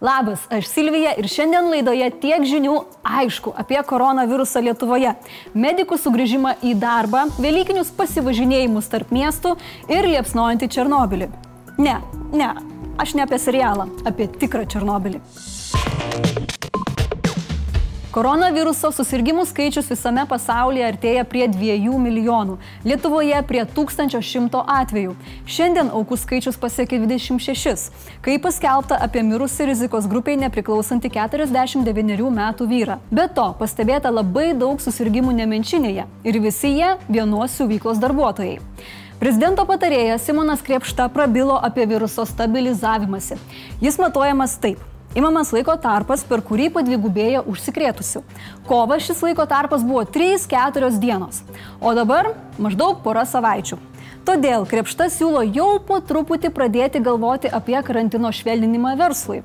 Labas, aš Silvija ir šiandien laidoje tiek žinių aišku apie koronavirusą Lietuvoje, medikų sugrįžimą į darbą, Velykinius pasivažinėjimus tarp miestų ir liepsnojantį Černobilį. Ne, ne, aš ne apie serialą, apie tikrą Černobilį. Koronaviruso susirgymų skaičius visame pasaulyje artėja prie 2 milijonų, Lietuvoje prie 1100 atvejų. Šiandien aukų skaičius pasiekė 26, kai paskelbta apie mirusį rizikos grupiai nepriklausantį 49 metų vyrą. Be to, pastebėta labai daug susirgymų nemenčinėje ir visi jie vienos siuvyklos darbuotojai. Prezidento patarėjas Simonas Krepšta prabilo apie viruso stabilizavimąsi. Jis matuojamas taip. Imamas laiko tarpas, per kurį padvigubėja užsikrėtusių. Kova šis laiko tarpas buvo 3-4 dienos, o dabar maždaug pora savaičių. Todėl Krepšta siūlo jau po truputį pradėti galvoti apie karantino švelninimą verslui.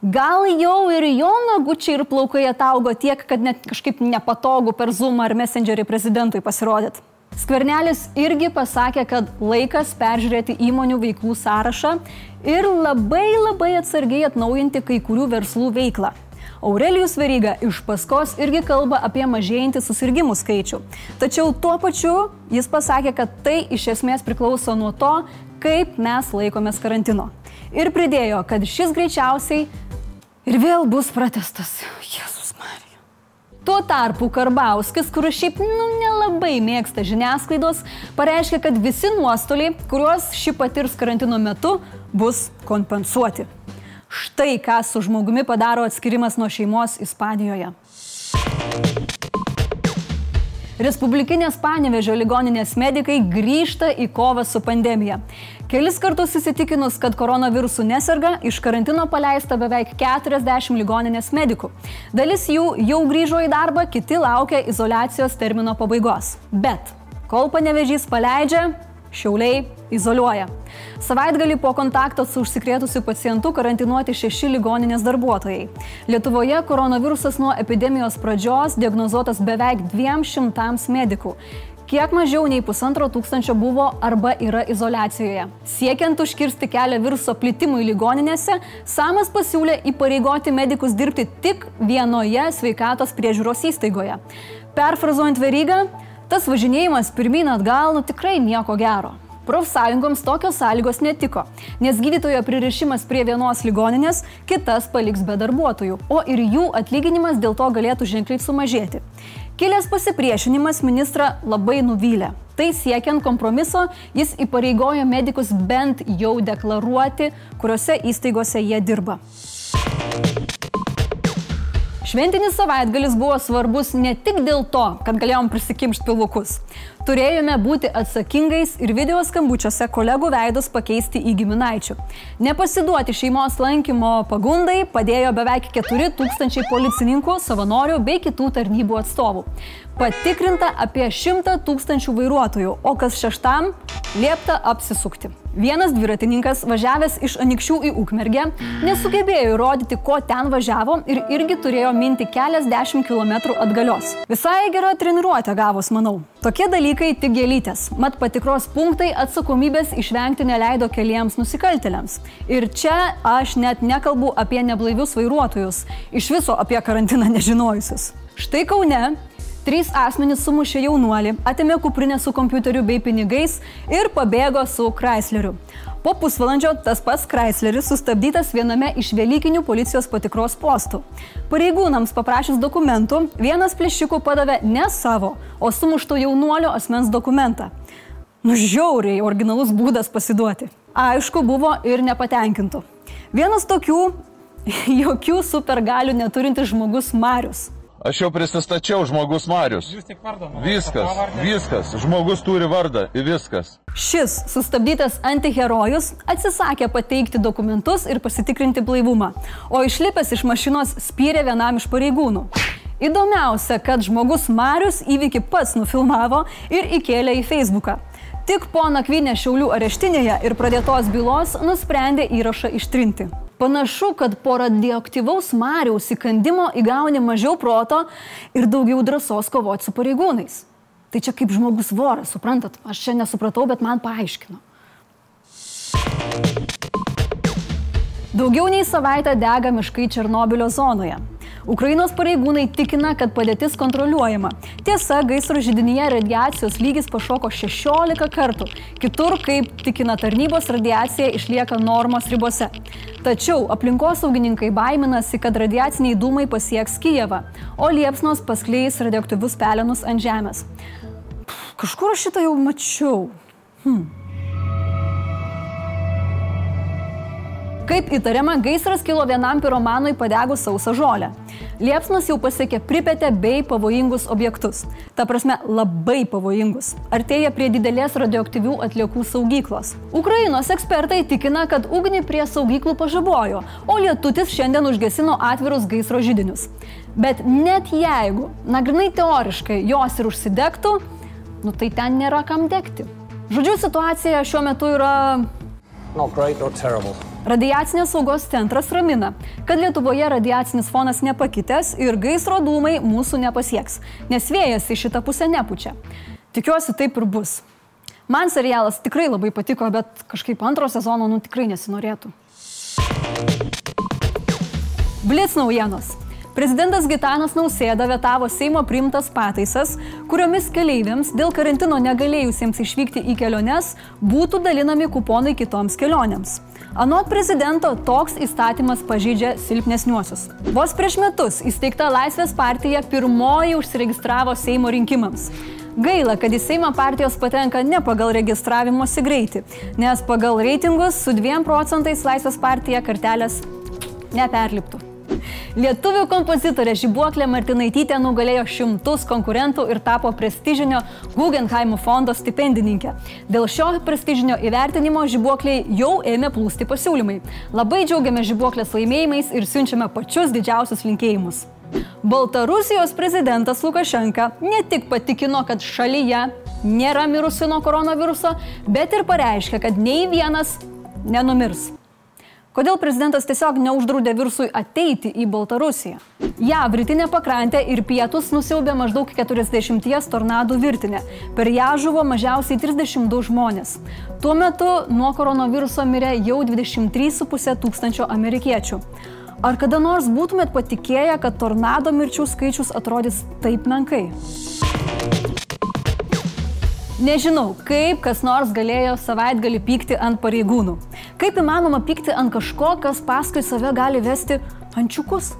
Gal jau ir jo nagučiai ir plaukai ataugo tiek, kad net kažkaip nepatogu per Zoom ar Messengerį prezidentui pasirodyt. Skvernelis irgi pasakė, kad laikas peržiūrėti įmonių veiklų sąrašą ir labai labai atsargiai atnaujinti kai kurių verslų veiklą. Aurelijus Veryga iš paskos irgi kalba apie mažėjantį susirgymų skaičių. Tačiau tuo pačiu jis pasakė, kad tai iš esmės priklauso nuo to, kaip mes laikomės karantino. Ir pridėjo, kad šis greičiausiai ir vėl bus pratestas. Tuo tarpu Karbauskis, kuris šiaip nu, nelabai mėgsta žiniasklaidos, pareiškia, kad visi nuostoliai, kuriuos ši patirs karantino metu, bus kompensuoti. Štai ką su žmogumi padaro atskirimas nuo šeimos Ispanijoje. Respublikinės Panevežio ligoninės medikai grįžta į kovą su pandemija. Kelis kartus įsitikinus, kad koronavirusu neserga, iš karantino paleista beveik 40 ligoninės medikų. Dalis jų jau grįžo į darbą, kiti laukia izolacijos termino pabaigos. Bet kol panevežys paleidžia, Šiauliai izoliuoja. Savaitgalį po kontakto su užsikrėtusiu pacientu karantinuoti šeši ligoninės darbuotojai. Lietuvoje koronavirusas nuo epidemijos pradžios diagnozuotas beveik 200 medikų. Kiek mažiau nei pusantro tūkstančio buvo arba yra izolacijoje. Siekiant užkirsti kelią viruso plitimui ligoninėse, Samas pasiūlė įpareigoti medikus dirbti tik vienoje sveikatos priežiūros įstaigoje. Perfrazuojant verygą, Tas važinėjimas pirmyn atgal nu tikrai nieko gero. Profsąjungoms tokios sąlygos netiko, nes gydytojo pririšimas prie vienos ligoninės kitas paliks be darbuotojų, o ir jų atlyginimas dėl to galėtų ženkliai sumažėti. Kilęs pasipriešinimas ministrą labai nuvylė. Tai siekiant kompromiso, jis įpareigojo medikus bent jau deklaruoti, kuriuose įstaigose jie dirba. Šventinis savaitgalis buvo svarbus ne tik dėl to, kad galėjom prisikimšti pilvukus. Turėjome būti atsakingais ir video skambučiuose kolegų veidus pakeisti į giminaičių. Nepasiduoti šeimos lankymo pagundai padėjo beveik 4000 policininkų, savanorių bei kitų tarnybų atstovų. Patikrinta apie 100 tūkstančių vairuotojų, o kas šeštam liepta apsisukti. Vienas dviratininkas, važiavęs iš Anikščių į Ukmergę, nesugebėjo įrodyti, ko ten važiavo ir irgi turėjo minti keliasdešimt kilometrų atgalios. Visai gera treniruotė gavus, manau. Tokie dalykai tik gėlytės. Mat patikros punktai atsakomybės išvengti neleido keliems nusikaltėliams. Ir čia aš net nekalbu apie neblaivius vairuotojus, iš viso apie karantiną nežinojusius. Štai Kaune Trys asmenys sumušė jaunuolį, atėmė kuprinę su kompiuteriu bei pinigais ir pabėgo su Chrysleriu. Po pusvalandžio tas pats Chrysleris sustabdytas viename iš Velykinių policijos patikros postų. Pareigūnams paprašęs dokumentų, vienas plėšikų padavė ne savo, o sumušto jaunuolio asmens dokumentą. Nužiauriai originalus būdas pasiduoti. Aišku, buvo ir nepatenkintų. Vienas tokių jokių supergalių neturintis žmogus Marius. Aš jau prisistačiau žmogus Marius. Jūs tik vardą. Viskas, viskas. Žmogus turi vardą ir viskas. Šis sustabdytas antiherojus atsisakė pateikti dokumentus ir pasitikrinti blaivumą, o išlipęs iš mašinos spyrė vienam iš pareigūnų. Įdomiausia, kad žmogus Marius įvykį pats nufilmavo ir įkėlė į Facebooką. Tik po nakvynę Šiaulių areštinėje ir pradėtos bylos nusprendė įrašą ištrinti. Panašu, kad po radioaktyvaus Mariaus įkandimo įgauni mažiau proto ir daugiau drąsos kovoti su pareigūnais. Tai čia kaip žmogus voras, suprantat? Aš čia nesupratau, bet man paaiškino. Daugiau nei savaitę dega miškai Černobilio zonoje. Ukrainos pareigūnai tikina, kad padėtis kontroliuojama. Tiesa, gaisro židinyje radiacijos lygis pašoko 16 kartų. Kitur, kaip tikina tarnybos, radiacija išlieka normos ribose. Tačiau aplinkosaugininkai baiminasi, kad radiaciniai dūmai pasieks Kijevą, o liepsnos paskleis radioaktyvius pelenus ant žemės. Kažkur aš šitą jau mačiau. Hmm. Kaip įtariama, gaisras kilo vienam piromanui padegus sausą žolę. Liepsnas jau pasiekė Pripetę bei pavojingus objektus. Ta prasme, labai pavojingus. Artėja prie didelės radioaktyvių atliekų saugyklos. Ukrainos ekspertai tikina, kad ugnį prie saugyklų pažabojo, o lietutis šiandien užgesino atvirus gaisro žydinius. Bet net jeigu, nagrinai teoriškai, jos ir užsidegtų, nu tai ten nėra kam degti. Žodžiu, situacija šiuo metu yra... Not great or terrible. Radiacinės saugos centras ramina, kad Lietuvoje radiacinis fonas nepakitęs ir gaisro dūmai mūsų nepasieks, nes vėjas į šitą pusę nepučia. Tikiuosi taip ir bus. Man serialas tikrai labai patiko, bet kažkaip antro sezono nu tikrai nesinorėtų. Blitz naujienos. Prezidentas Gitanas Nausėda vetavo Seimo priimtas pataisas, kuriomis keleiviams dėl karantino negalėjusiems išvykti į keliones būtų dalinami kuponai kitoms kelionėms. Anot prezidento, toks įstatymas pažydžia silpnesniuosius. Vos prieš metus įsteigta Laisvės partija pirmoji užsiregistravo Seimo rinkimams. Gaila, kad į Seimą partijos patenka ne pagal registravimosi greitį, nes pagal reitingus su 2 procentais Laisvės partija kartelės neperliptų. Lietuvių kompozitorė Žibuoklė Martinaitytė nugalėjo šimtus konkurentų ir tapo prestižinio Guggenheim fondo stipendininkė. Dėl šio prestižinio įvertinimo Žibuokliai jau ėmė plūsti pasiūlymai. Labai džiaugiame Žibuoklės laimėjimais ir siunčiame pačius didžiausius linkėjimus. Baltarusijos prezidentas Lukašenka ne tik patikino, kad šalyje nėra mirusių nuo koronaviruso, bet ir pareiškė, kad nei vienas nenumirs. Kodėl prezidentas tiesiog neuždraudė virusui ateiti į Baltarusiją? JAV rytinė pakrantė ir pietus nusiaubė maždaug 40 tornadų virtinę. Per ją žuvo mažiausiai 32 žmonės. Tuo metu nuo koronaviruso mirė jau 23,5 tūkstančio amerikiečių. Ar kada nors būtumėt patikėję, kad tornado mirčių skaičius atrodys taip menkai? Nežinau, kaip kas nors galėjo savaitgalį pykti ant pareigūnų. Kaip įmanoma pykti ant kažko, kas paskui save gali vesti ančiukus?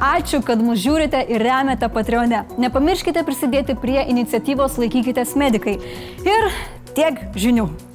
Ačiū, kad mus žiūrite ir remiate Patreone. Nepamirškite prisidėti prie iniciatyvos Laikykitės medikai. Ir tiek žinių.